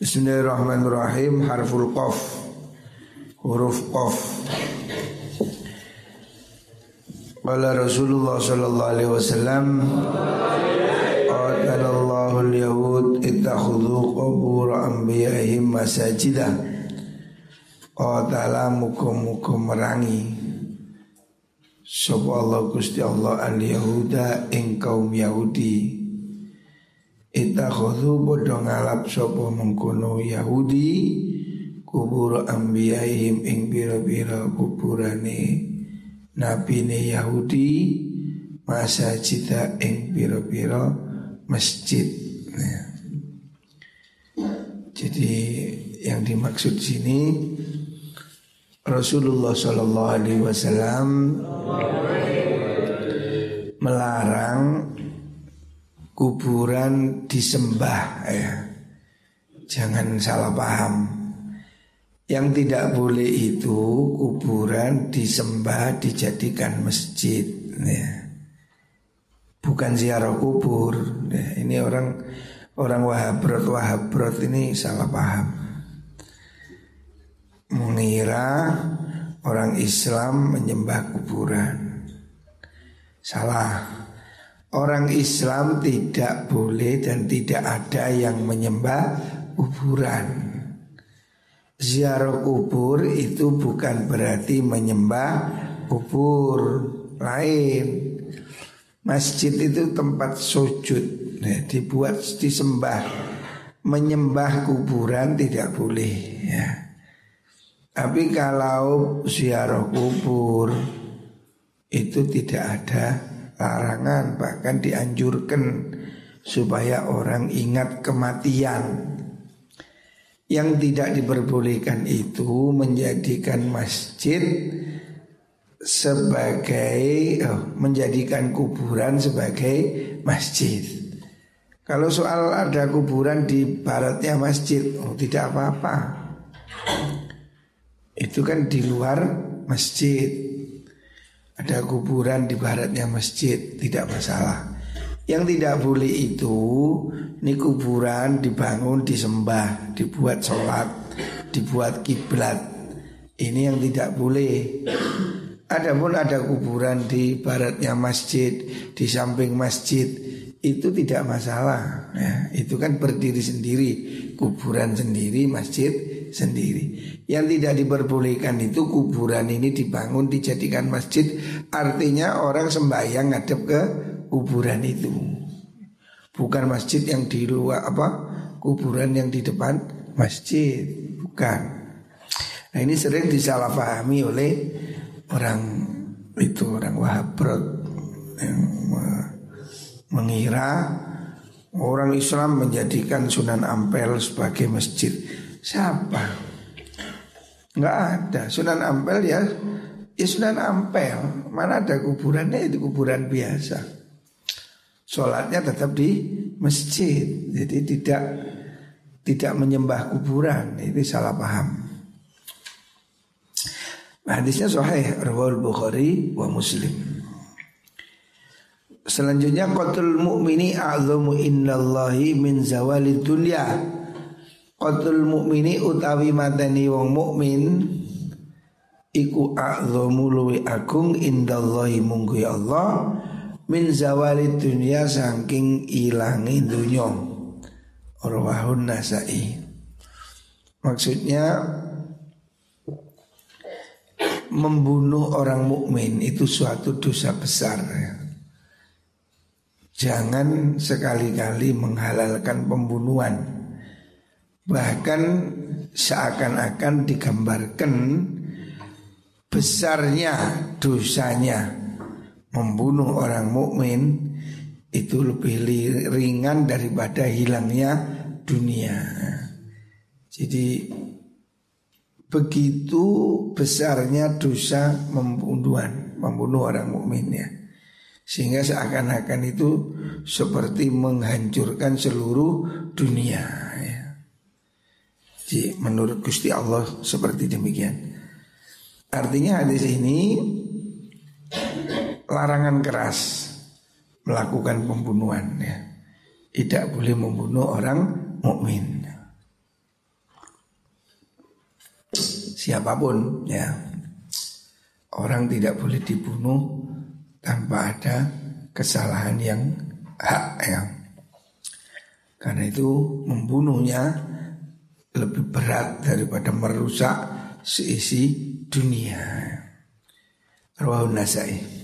Bismillahirrahmanirrahim. Harful qaf. Huruf qaf. Qala Rasulullah sallallahu alaihi wasallam Qatalallahu al-yahud ittakhudhu qubur anbiya'ihim masajidah. Qatala muka-muka merangi Sapa Allah Gusti Allah al-yahuda ing kaum Yahudi Ittakhudhu bodo ngalap sapa mengkono Yahudi kubur ambiyaihim ing bira-bira kuburane Nabi ne Yahudi masa cita ing piro-piro masjid. Nah. Jadi yang dimaksud sini Rasulullah Shallallahu Alaihi Wasallam melarang kuburan disembah ya. Jangan salah paham. Yang tidak boleh itu kuburan disembah dijadikan masjid ya. Bukan ziarah kubur ya. Ini orang orang wahabrot wahabrot ini salah paham Mengira orang Islam menyembah kuburan Salah Orang Islam tidak boleh dan tidak ada yang menyembah kuburan ziarah kubur itu bukan berarti menyembah kubur lain. Masjid itu tempat sujud, nah, dibuat disembah. Menyembah kuburan tidak boleh ya. Tapi kalau ziarah kubur itu tidak ada larangan, bahkan dianjurkan supaya orang ingat kematian. Yang tidak diperbolehkan itu menjadikan masjid sebagai oh, menjadikan kuburan sebagai masjid. Kalau soal ada kuburan di baratnya masjid, oh tidak apa-apa. Itu kan di luar masjid. Ada kuburan di baratnya masjid, tidak masalah. Yang tidak boleh itu ini kuburan dibangun, disembah, dibuat sholat, dibuat kiblat. Ini yang tidak boleh. Adapun ada kuburan di baratnya masjid, di samping masjid, itu tidak masalah. Ya, itu kan berdiri sendiri, kuburan sendiri, masjid sendiri. Yang tidak diperbolehkan itu kuburan ini dibangun, dijadikan masjid, artinya orang sembahyang ngadep ke kuburan itu. Bukan masjid yang di luar apa kuburan yang di depan masjid, bukan. Nah ini sering disalahpahami oleh orang itu orang Wahabrot yang mengira orang Islam menjadikan Sunan Ampel sebagai masjid. Siapa? Enggak ada. Sunan Ampel ya ya Sunan Ampel. Mana ada kuburannya itu kuburan biasa. Sholatnya tetap di masjid Jadi tidak tidak menyembah kuburan Ini salah paham Hadisnya sahih Rawal Bukhari wa Muslim Selanjutnya Qatul mu'mini a'zamu innallahi min zawali dunya Qatul mu'mini utawi mateni wong mukmin Iku a'zamu luwi agung indallahi munggu Allah min zawali dunia saking ilangi dunia Rawahun Nasai. Maksudnya Membunuh orang mukmin itu suatu dosa besar. Jangan sekali-kali menghalalkan pembunuhan Bahkan seakan-akan digambarkan Besarnya dosanya membunuh orang mukmin itu lebih ringan daripada hilangnya dunia. Jadi begitu besarnya dosa membunuhan, membunuh orang mukmin ya. Sehingga seakan-akan itu seperti menghancurkan seluruh dunia. Jadi menurut Gusti Allah seperti demikian. Artinya hadis ini larangan keras melakukan pembunuhan ya. Tidak boleh membunuh orang mukmin. siapa pun ya. Orang tidak boleh dibunuh tanpa ada kesalahan yang hak ya. Karena itu membunuhnya lebih berat daripada merusak seisi dunia. Rawahun Nasai.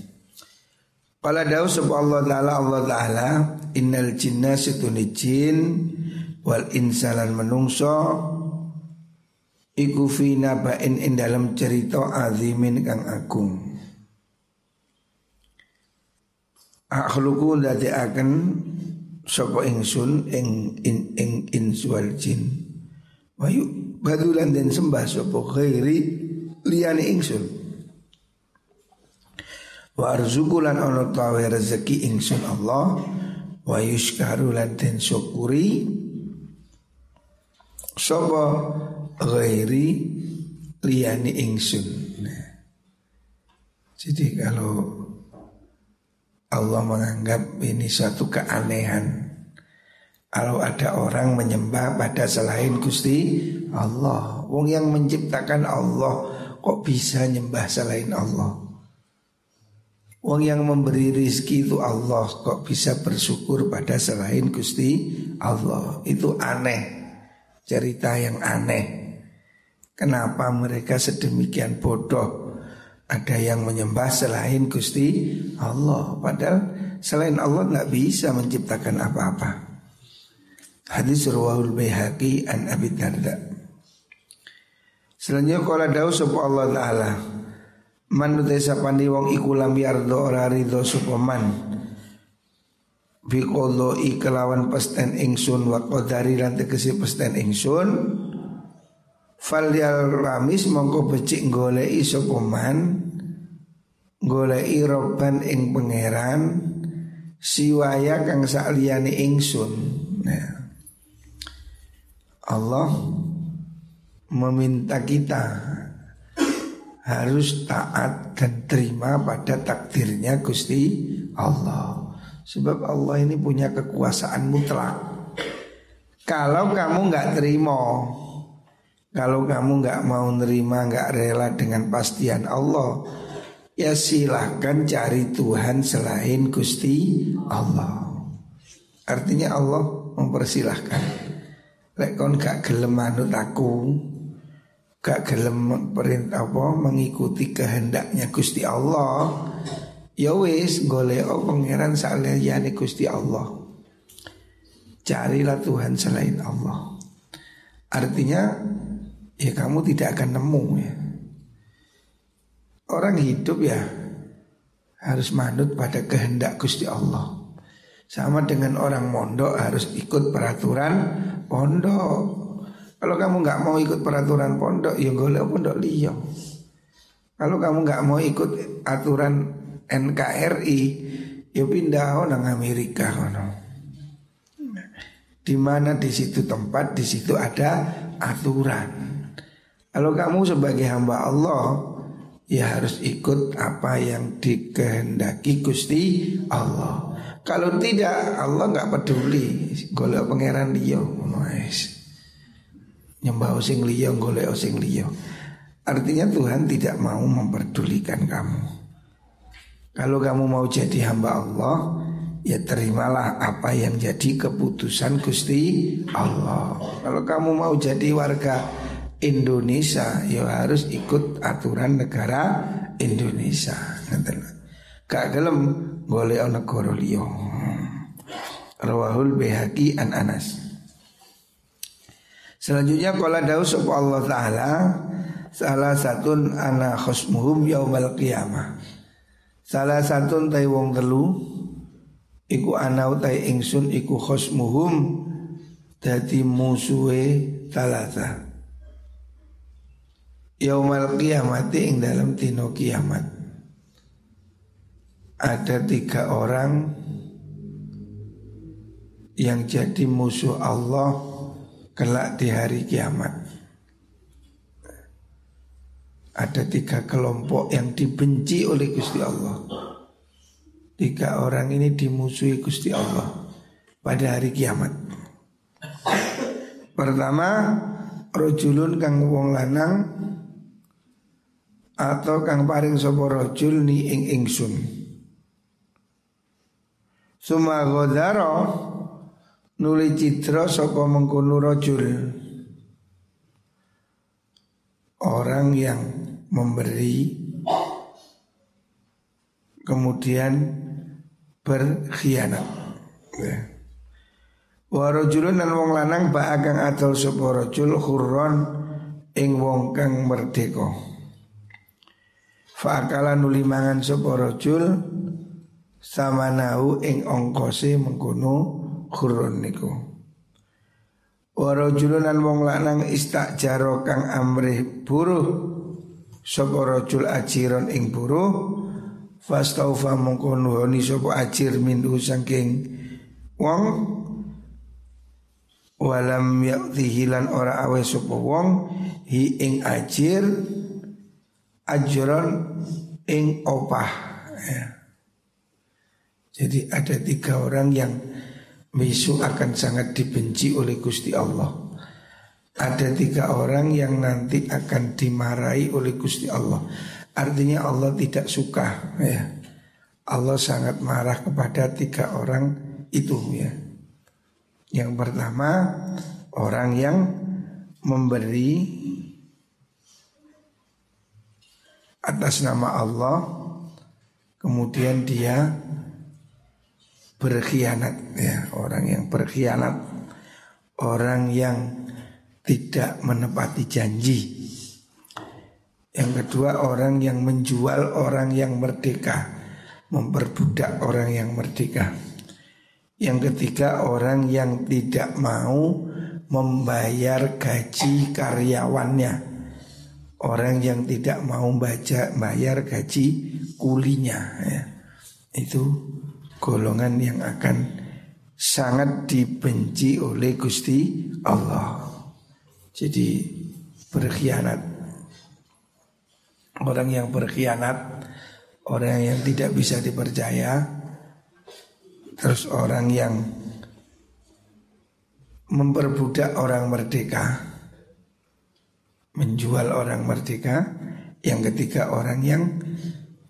Pada dawu Allah taala Allah taala innal jinna situni jin wal insalan menungso iku fi nabain in dalam cerita azimin kang agung. Akhluku dadi akan sapa ingsun ing in ing insual jin. Wayu badulan dan sembah sapa khairi liyane ingsun. Wa arzukulan ana tawe rezeki ingsun Allah wa yushkaru lan den syukuri sapa ghairi liyani ingsun. Nah. Jadi kalau Allah menganggap ini suatu keanehan kalau ada orang menyembah pada selain Gusti Allah Wong yang menciptakan Allah Kok bisa nyembah selain Allah? Wong yang memberi rizki itu Allah Kok bisa bersyukur pada selain Gusti Allah? Itu aneh. Cerita yang aneh. Kenapa mereka sedemikian bodoh? Ada yang menyembah selain Gusti Allah Padahal selain Allah nggak bisa menciptakan apa-apa Hadis Ruwahul Bayhaqi an Abi Darda. Selanjutnya kala dawu sapa Allah taala. Man utai sapani wong iku lam yardo ora ridho sapa man. Bi i kelawan pesten ingsun wa qadari lan tegese pesten ingsun. Falyal ramis mongko becik golei sokoman Golei roban ing pangeran Siwaya kang sakliyane ingsun. Nah Allah meminta kita harus taat dan terima pada takdirnya Gusti Allah. Sebab Allah ini punya kekuasaan mutlak. Kalau kamu nggak terima, kalau kamu nggak mau nerima, nggak rela dengan pastian Allah, ya silahkan cari Tuhan selain Gusti Allah. Artinya Allah mempersilahkan. Lek kon gak gelem manut aku, gak gelem perintah apa mengikuti kehendaknya Gusti Allah, ya wis golek pangeran saliyane Gusti Allah. Carilah Tuhan selain Allah. Artinya ya kamu tidak akan nemu ya. Orang hidup ya harus manut pada kehendak Gusti Allah. Sama dengan orang mondok harus ikut peraturan pondok. Kalau kamu nggak mau ikut peraturan pondok, ya golek pondok liya. Kalau kamu nggak mau ikut aturan NKRI, ya pindah orang Amerika kono. Di mana di situ tempat, di situ ada aturan. Kalau kamu sebagai hamba Allah Ya harus ikut apa yang dikehendaki Gusti Allah Kalau tidak Allah nggak peduli. Golek pangeran liya Nyembah sing liya golek sing liya. Artinya Tuhan tidak mau memperdulikan kamu. Kalau kamu mau jadi hamba Allah Ya terimalah apa yang jadi keputusan Gusti Allah. Kalau kamu mau jadi warga Indonesia ya harus ikut aturan negara Indonesia gak gelem golek negara liya. Rawahul Bihaqi an Anas. Selanjutnya kala dawu sapa Allah taala salah satu ana khusmuhum yaumal qiyamah. Salah satu tai wong telu iku ana utai ingsun iku khusmuhum dadi musuhe talata. Yaumal kiamat ing dalam tino kiamat Ada tiga orang Yang jadi musuh Allah Kelak di hari kiamat. Ada tiga kelompok yang dibenci oleh Gusti Allah. Tiga orang ini dimusuhi Gusti Allah Pada hari kiamat. Pertama rojulun kang wong lanang atau kang paring sapa rojul ni ing ingsun Suma godaro nuli citra sapa mengkono rojul orang yang memberi kemudian berkhianat. Ya. Wa rajulun lan wong lanang ba kang adol sapa rajul khurron ing wong kang merdeka. Fa akala nuli mangan sapa rajul samanahu ing ongkose mengkono khurron niku. Wa rajulun lan wong lanang istajaro kang amrih buruh sapa rajul ajiron ing buruh Fastaufa mongko nuhoni sapa ajir minhu saking wong walam yaktihi lan ora awe sapa wong hi ing ajir ajron ing opah ya. Jadi ada tiga orang yang besok akan sangat dibenci oleh Gusti Allah. Ada tiga orang yang nanti akan dimarahi oleh Gusti Allah. Artinya Allah tidak suka ya. Allah sangat marah kepada tiga orang itu ya. Yang pertama orang yang memberi atas nama Allah kemudian dia berkhianat ya orang yang berkhianat orang yang tidak menepati janji. Yang kedua orang yang menjual orang yang merdeka memperbudak orang yang merdeka. Yang ketiga orang yang tidak mau membayar gaji karyawannya. Orang yang tidak mau baca bayar gaji kulinya ya. Itu golongan yang akan sangat dibenci oleh Gusti Allah. Jadi berkhianat. Orang yang berkhianat Orang yang tidak bisa dipercaya Terus orang yang memperbudak orang merdeka, menjual orang merdeka, yang ketiga orang yang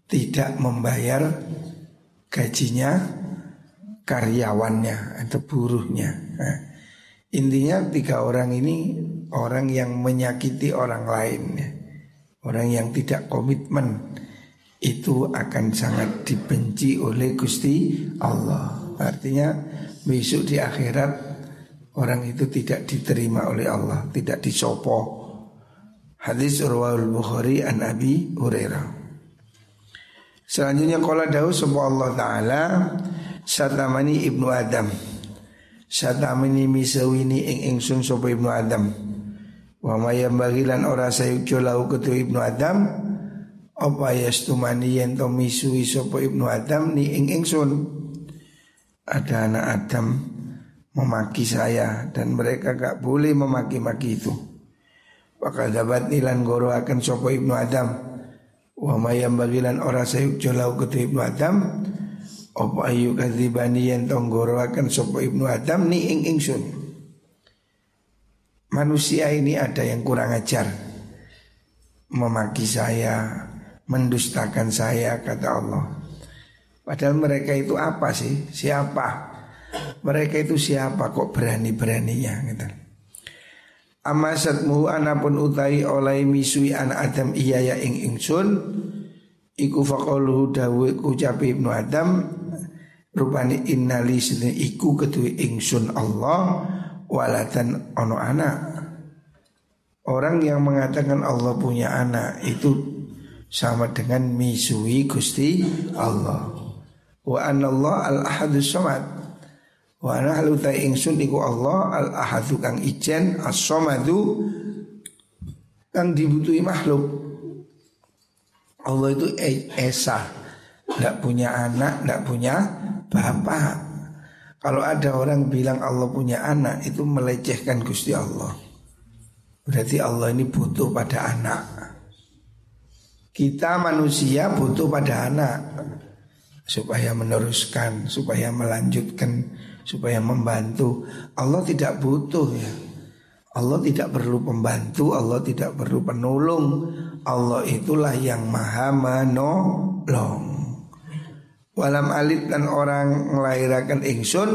tidak membayar gajinya karyawannya atau buruhnya. Nah, intinya tiga orang ini orang yang menyakiti orang lain, ya. orang yang tidak komitmen itu akan sangat dibenci oleh Gusti Allah. Artinya besok di akhirat orang itu tidak diterima oleh Allah, tidak disopo. Hadis Urwahul Bukhari an Abi Hurairah. Selanjutnya kala dawu sebuah Allah Ta'ala Satamani ibnu Adam Satamani misawini ing ingsun sopo ibnu Adam Wa mayam bagilan ora sayuk jolau ketu ibnu Adam apa yastumani yen to misui sapa Ibnu Adam ni ing ingsun. Ada anak Adam memaki saya dan mereka gak boleh memaki-maki itu. Maka dapat nilan goro akan sapa Ibnu Adam. Wa mayam bagilan ora sayuk jolau ke Ibnu Adam. Apa ayu kadzibani yen to goro akan sapa Ibnu Adam ni ing ingsun. Manusia ini ada yang kurang ajar memaki saya, mendustakan saya kata Allah. Padahal mereka itu apa sih? Siapa? Mereka itu siapa kok berani-beraninya gitu. Amasatmu anapun utai oleh misui anak Adam iya ya ing ingsun Iku faqaluhu dawe ucapi ibnu Adam Rupani innali sedih iku ketui ingsun Allah Walatan ono anak Orang yang mengatakan Allah punya anak itu sama dengan misui Gusti Allah. Wa Allah al ahadus samad. Wa ana haluta ingsun iku Allah al ahadu kang ijen as samadu kang dibutuhi makhluk. Allah itu esa, tidak punya anak, tidak punya bapak. Kalau ada orang bilang Allah punya anak itu melecehkan Gusti Allah. Berarti Allah ini butuh pada anak. Kita manusia butuh pada anak supaya meneruskan, supaya melanjutkan, supaya membantu. Allah tidak butuh ya. Allah tidak perlu pembantu, Allah tidak perlu penolong. Allah itulah yang maha menolong. Walam alit dan orang melahirkan ingsun,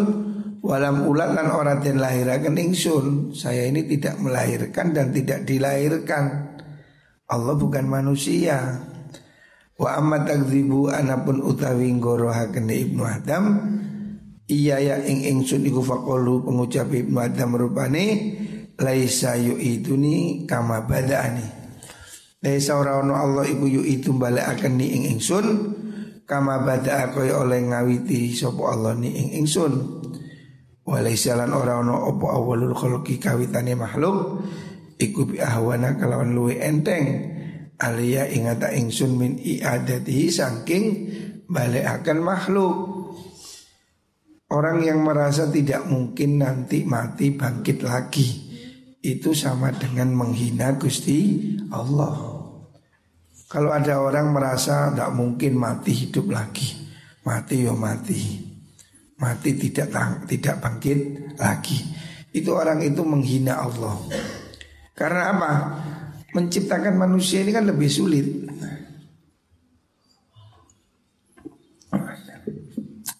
walam ulat dan orang yang lahirakan ingsun. Saya ini tidak melahirkan dan tidak dilahirkan. Allah bukan manusia. Wa amat takdzibu anapun utawi ngorohaken Ibnu Adam Iya ya ing ingsun iku faqulu pengucap Ibnu Adam rupane laisa yu'iduni kama bada'ani. Laisa ora ono Allah iku yu'idu balekaken ni ing ingsun kama bada'a kaya oleh ngawiti sapa Allah ni ing ingsun. Walaisa lan ora ono apa awalul khalqi kawitane makhluk iku bi ahwana kalawan luwe enteng alia ingata ingsun min iadati saking akan makhluk Orang yang merasa tidak mungkin nanti mati bangkit lagi Itu sama dengan menghina Gusti Allah Kalau ada orang merasa tidak mungkin mati hidup lagi Mati yo mati Mati tidak tidak bangkit lagi Itu orang itu menghina Allah Karena apa? menciptakan manusia ini kan lebih sulit.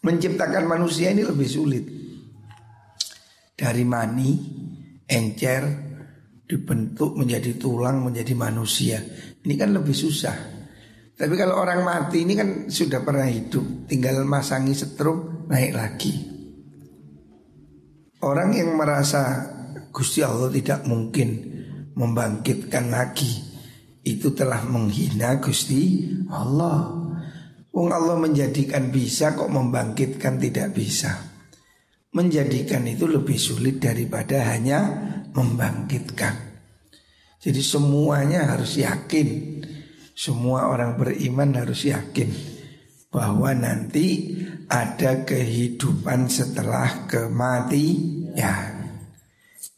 Menciptakan manusia ini lebih sulit. Dari mani, encer, dibentuk menjadi tulang, menjadi manusia. Ini kan lebih susah. Tapi kalau orang mati ini kan sudah pernah hidup, tinggal masangi setrum naik lagi. Orang yang merasa Gusti Allah tidak mungkin membangkitkan lagi itu telah menghina Gusti Allah. Wong Allah menjadikan bisa kok membangkitkan tidak bisa. Menjadikan itu lebih sulit daripada hanya membangkitkan. Jadi semuanya harus yakin. Semua orang beriman harus yakin bahwa nanti ada kehidupan setelah kematian.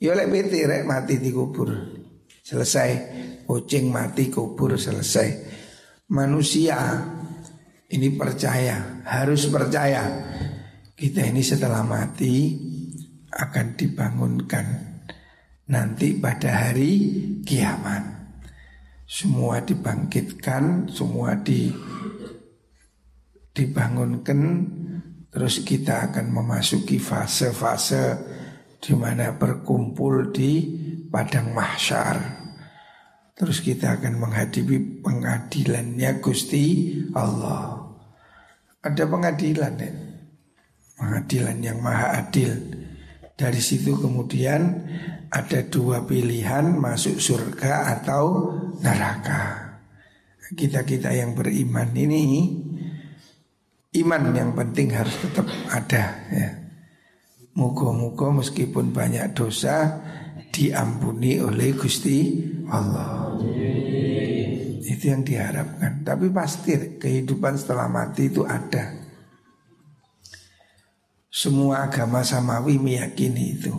Ya lek rek mati dikubur. Selesai Kucing mati kubur selesai Manusia Ini percaya Harus percaya Kita ini setelah mati Akan dibangunkan Nanti pada hari kiamat Semua dibangkitkan Semua di Dibangunkan Terus kita akan memasuki fase-fase di mana berkumpul di padang mahsyar. Terus kita akan menghadapi pengadilannya Gusti Allah. Ada pengadilan ya. Pengadilan yang maha adil. Dari situ kemudian ada dua pilihan masuk surga atau neraka. Kita-kita yang beriman ini iman yang penting harus tetap ada ya. Muka-muka meskipun banyak dosa diampuni oleh Gusti Allah. Itu yang diharapkan. Tapi pasti kehidupan setelah mati itu ada. Semua agama samawi meyakini itu.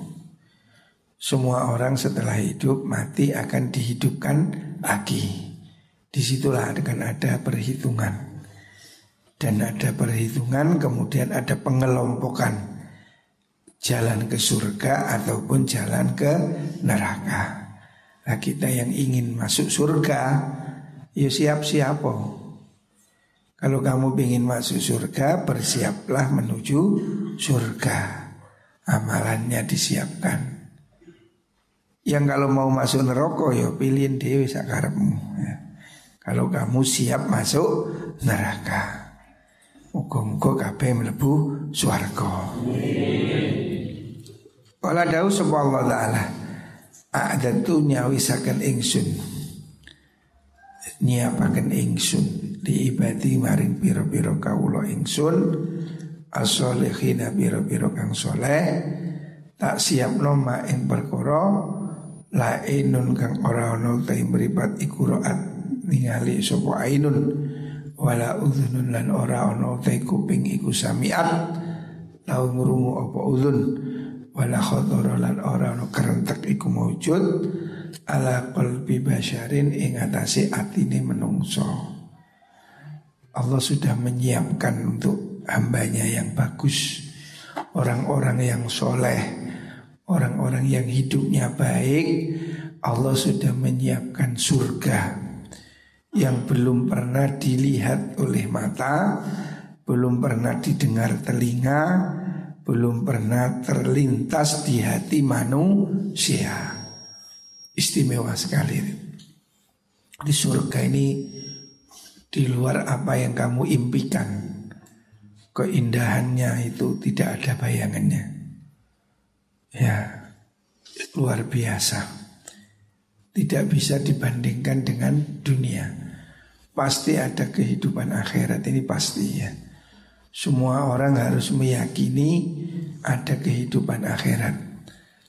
Semua orang setelah hidup mati akan dihidupkan lagi. Di situlah akan ada perhitungan. Dan ada perhitungan kemudian ada pengelompokan jalan ke surga ataupun jalan ke neraka. Nah kita yang ingin masuk surga, ya siap-siap Kalau kamu ingin masuk surga, bersiaplah menuju surga. Amalannya disiapkan. Yang kalau mau masuk neraka ya pilihin dewi sakarepmu. Ya. Kalau kamu siap masuk neraka. Muka-muka kabeh melebu suarga. Kala dawu sapa Allah taala A'datu nyawisaken ingsun Nyiapaken ingsun Di ibadi maring piro-piro kawulo ingsun As-solihina piro-piro kang soleh Tak siap noma ing perkara Lainun kang ora ono ta mripat iku roat ningali sapa ainun wala udhunun lan ora ono ta kuping iku samiat lau ngrungu apa udhun wala khodoro lan ora no kerentek iku maujud ala qalbi basyarin ing atase atine menungso Allah sudah menyiapkan untuk hambanya yang bagus orang-orang yang soleh orang-orang yang hidupnya baik, Allah sudah menyiapkan surga yang belum pernah dilihat oleh mata, belum pernah didengar telinga, belum pernah terlintas di hati manusia. Istimewa sekali. Di surga ini di luar apa yang kamu impikan. Keindahannya itu tidak ada bayangannya. Ya, luar biasa. Tidak bisa dibandingkan dengan dunia. Pasti ada kehidupan akhirat ini pasti ya. Semua orang harus meyakini ada kehidupan akhirat.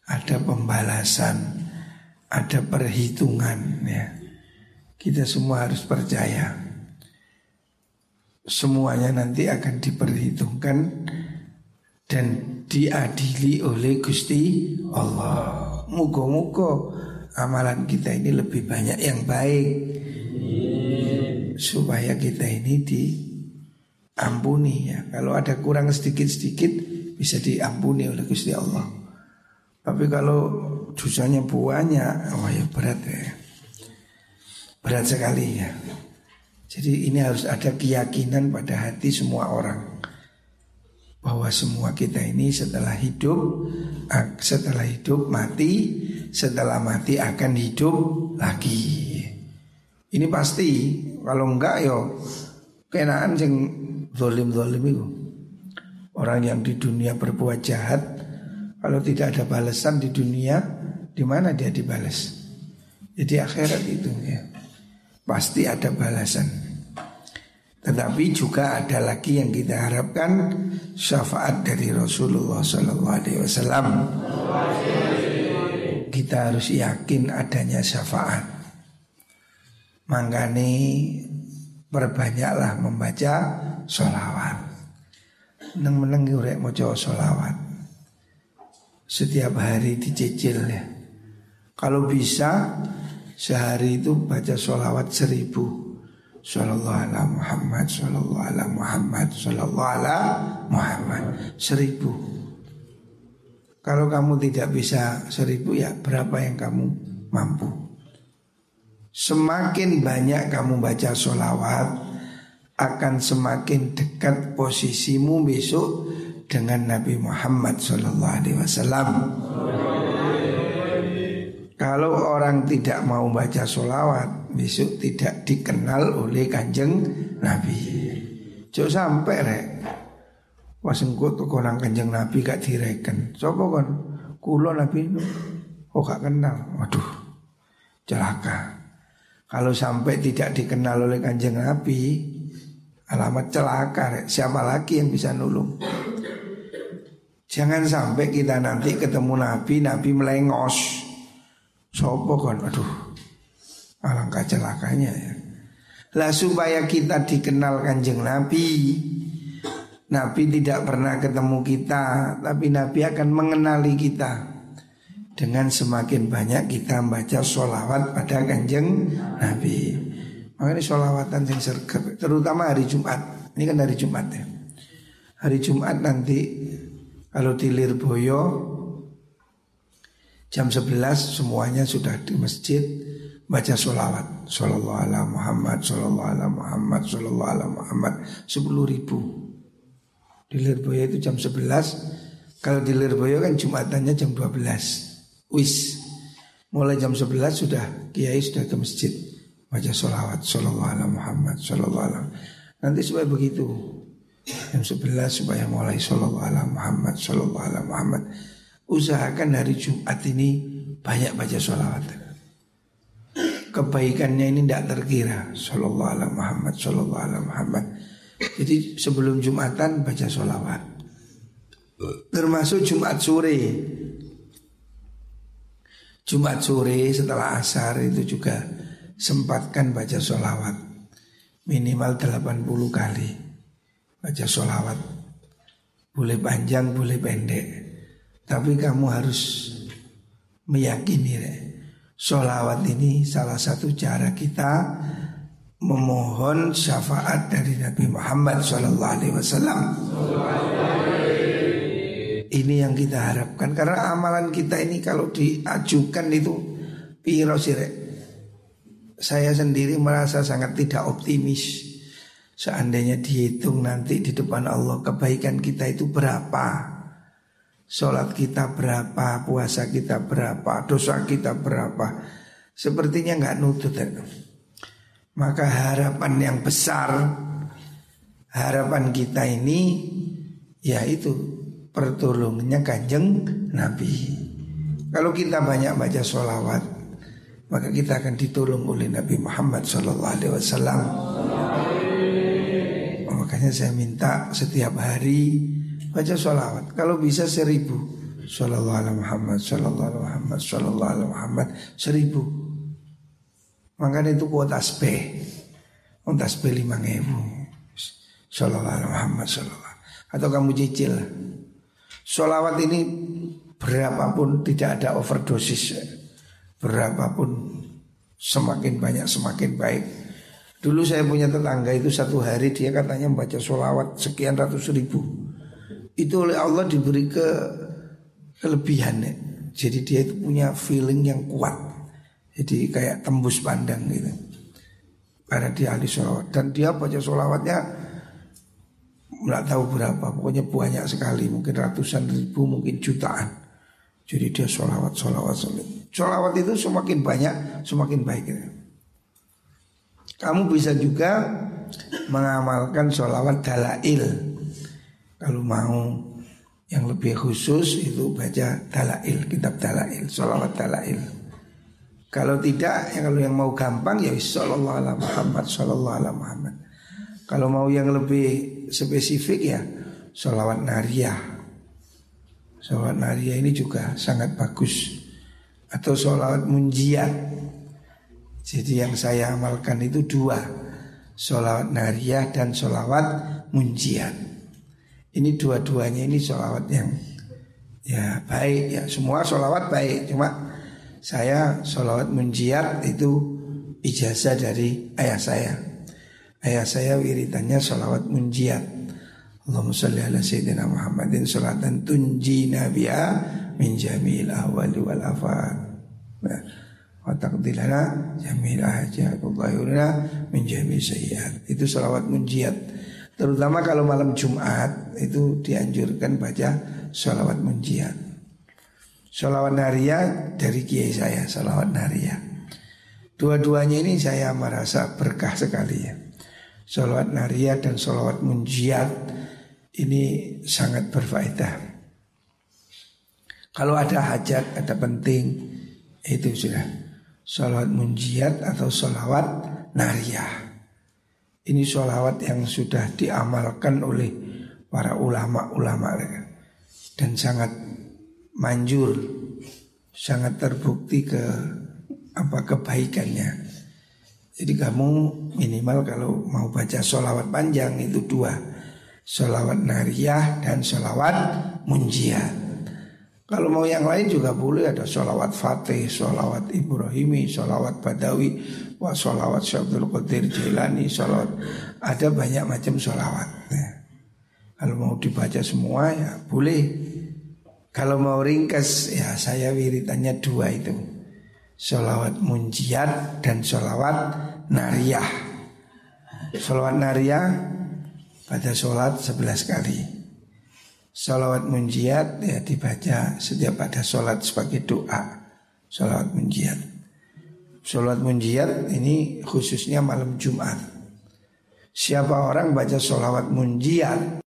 Ada pembalasan, ada perhitungan ya. Kita semua harus percaya. Semuanya nanti akan diperhitungkan dan diadili oleh Gusti Allah. Mugo-mugo amalan kita ini lebih banyak yang baik supaya kita ini diampuni ya. Kalau ada kurang sedikit-sedikit bisa diampuni oleh Gusti Allah. Tapi kalau dosanya banyak, wah ya berat ya. Berat sekali ya. Jadi ini harus ada keyakinan pada hati semua orang bahwa semua kita ini setelah hidup setelah hidup mati setelah mati akan hidup lagi. Ini pasti kalau enggak yo kenaan sing zolim zolim itu. Orang yang di dunia berbuat jahat kalau tidak ada balasan di dunia di mana dia dibalas? Jadi akhirat itu ya pasti ada balasan. Tetapi juga ada lagi yang kita harapkan syafaat dari Rasulullah Sallallahu Alaihi Wasallam. Kita harus yakin adanya syafaat. Mangkani perbanyaklah membaca sholawat. Neng meneng urek mojo sholawat. Setiap hari dicicil ya. Kalau bisa sehari itu baca sholawat seribu. Sallallahu ala Muhammad, sallallahu ala Muhammad, sallallahu ala Muhammad. Seribu. Kalau kamu tidak bisa seribu ya berapa yang kamu mampu. Semakin banyak kamu baca sholawat Akan semakin dekat posisimu besok Dengan Nabi Muhammad Sallallahu Alaihi Wasallam. Kalau orang tidak mau baca sholawat Besok tidak dikenal oleh kanjeng Nabi. Jauh sampai rek. Wasengkut orang kanjeng Nabi gak direken. Sopo kan Kulo Nabi itu Oh gak kenal. Waduh Celaka. Kalau sampai tidak dikenal oleh kanjeng Nabi Alamat celaka Siapa lagi yang bisa nulung Jangan sampai kita nanti ketemu Nabi Nabi melengos Sopo kan Aduh Alangkah celakanya ya Lah supaya kita dikenal kanjeng Nabi Nabi tidak pernah ketemu kita Tapi Nabi akan mengenali kita dengan semakin banyak kita membaca sholawat pada kanjeng Nabi. Makanya sholawatan yang sergap, terutama hari Jumat. Ini kan hari Jumat ya. Hari Jumat nanti kalau di Lirboyo jam 11 semuanya sudah di masjid baca sholawat. Sallallahu ala Muhammad, sallallahu ala Muhammad, sallallahu ala Muhammad. 10 ribu. Di Lirboyo itu jam 11 Kalau di Lirboyo kan Jumatannya jam 12 wis mulai jam 11 sudah kiai sudah ke masjid baca sholawat sholawat ala Muhammad sholawat ala nanti supaya begitu jam 11 supaya mulai sholawat ala Muhammad sholawat ala Muhammad. Usahakan hari Jumat ini banyak baca sholawat. Kebaikannya ini tidak terkira. Sholawat ala Muhammad sholawat ala Muhammad. Jadi sebelum Jumatan baca sholawat. Termasuk Jumat sore. Jumat sore setelah asar itu juga sempatkan baca sholawat. Minimal 80 kali baca sholawat. Boleh panjang, boleh pendek. Tapi kamu harus meyakini ya, Sholawat ini salah satu cara kita memohon syafaat dari Nabi Muhammad SAW. Ini yang kita harapkan. Karena amalan kita ini kalau diajukan itu piro Saya sendiri merasa sangat tidak optimis. Seandainya dihitung nanti di depan Allah kebaikan kita itu berapa? Sholat kita berapa, puasa kita berapa, dosa kita berapa? Sepertinya nggak nutut ya. Maka harapan yang besar, harapan kita ini yaitu pertolongannya kanjeng Nabi. Kalau kita banyak baca sholawat, maka kita akan ditolong oleh Nabi Muhammad Sallallahu Alaihi Wasallam. Makanya saya minta setiap hari baca sholawat. Kalau bisa seribu, Sallallahu Alaihi Muhammad, Sallallahu Alaihi Muhammad, Sallallahu Alaihi Muhammad, seribu. Makanya itu kuota SP, kuota SP lima ribu. Sallallahu Alaihi Muhammad, Sallallahu. Atau kamu cicil Sholawat ini berapapun tidak ada overdosis Berapapun semakin banyak semakin baik Dulu saya punya tetangga itu satu hari dia katanya membaca sholawat sekian ratus ribu Itu oleh Allah diberi ke kelebihan. Jadi dia itu punya feeling yang kuat Jadi kayak tembus pandang gitu Karena dia ahli sholawat Dan dia baca sholawatnya nggak tahu berapa, pokoknya banyak sekali, mungkin ratusan ribu, mungkin jutaan. Jadi dia sholawat, sholawat, sholawat. Sholawat itu semakin banyak, semakin baik. Kamu bisa juga mengamalkan sholawat dalail. Kalau mau yang lebih khusus itu baca dalail, kitab dalail, sholawat dalail. Kalau tidak, ya kalau yang mau gampang ya sallallahu alaihi Muhammad, sallallahu alaihi Muhammad. Kalau mau yang lebih spesifik ya Sholawat Nariyah Sholawat Nariyah ini juga sangat bagus Atau sholawat Munjiat Jadi yang saya amalkan itu dua. Sholawat Nariyah dan sholawat Munjiat. Ini dua-duanya ini sholawat yang Ya baik. Ya Semua sholawat baik. Cuma saya sholawat Munjiat itu ijazah dari ayah saya. Ayah saya wiridannya salawat munjiat. Allahumma salli ala Sayyidina Muhammadin Salatan tunji nabiya Min jamil ahwali wal afad nah, Wa taqdilana jamil ahjat Allahurna min jamil sayyad Itu salawat munjiat. Terutama kalau malam Jumat Itu dianjurkan baca salawat munjiat. Salawat naria dari kiai saya Salawat naria Dua-duanya ini saya merasa berkah sekali ya. Salawat nariyah dan salawat munjiat Ini sangat berfaedah. Kalau ada hajat, ada penting Itu sudah Salawat munjiat atau salawat nariyah. Ini salawat yang sudah diamalkan oleh para ulama-ulama. Dan sangat manjur Sangat terbukti ke apa kebaikannya. Jadi kamu minimal kalau mau baca sholawat panjang itu dua. Sholawat nariyah dan sholawat munjiat Kalau mau yang lain juga boleh ada sholawat fatih, sholawat ibrahimi, sholawat badawi Wah sholawat syabdul qadir jilani, sholawat Ada banyak macam sholawat ya. Kalau mau dibaca semua ya boleh. Kalau mau ringkas ya saya wiritannya dua itu. Sholawat munjiat dan sholawat nariyah. Sholawat nariyah pada sholat sebelas kali Sholawat munjiat ya dibaca setiap pada sholat sebagai doa. Sholawat munjiat. Sholawat munjiat ini khususnya malam Jumat. Siapa orang baca sholawat munjiat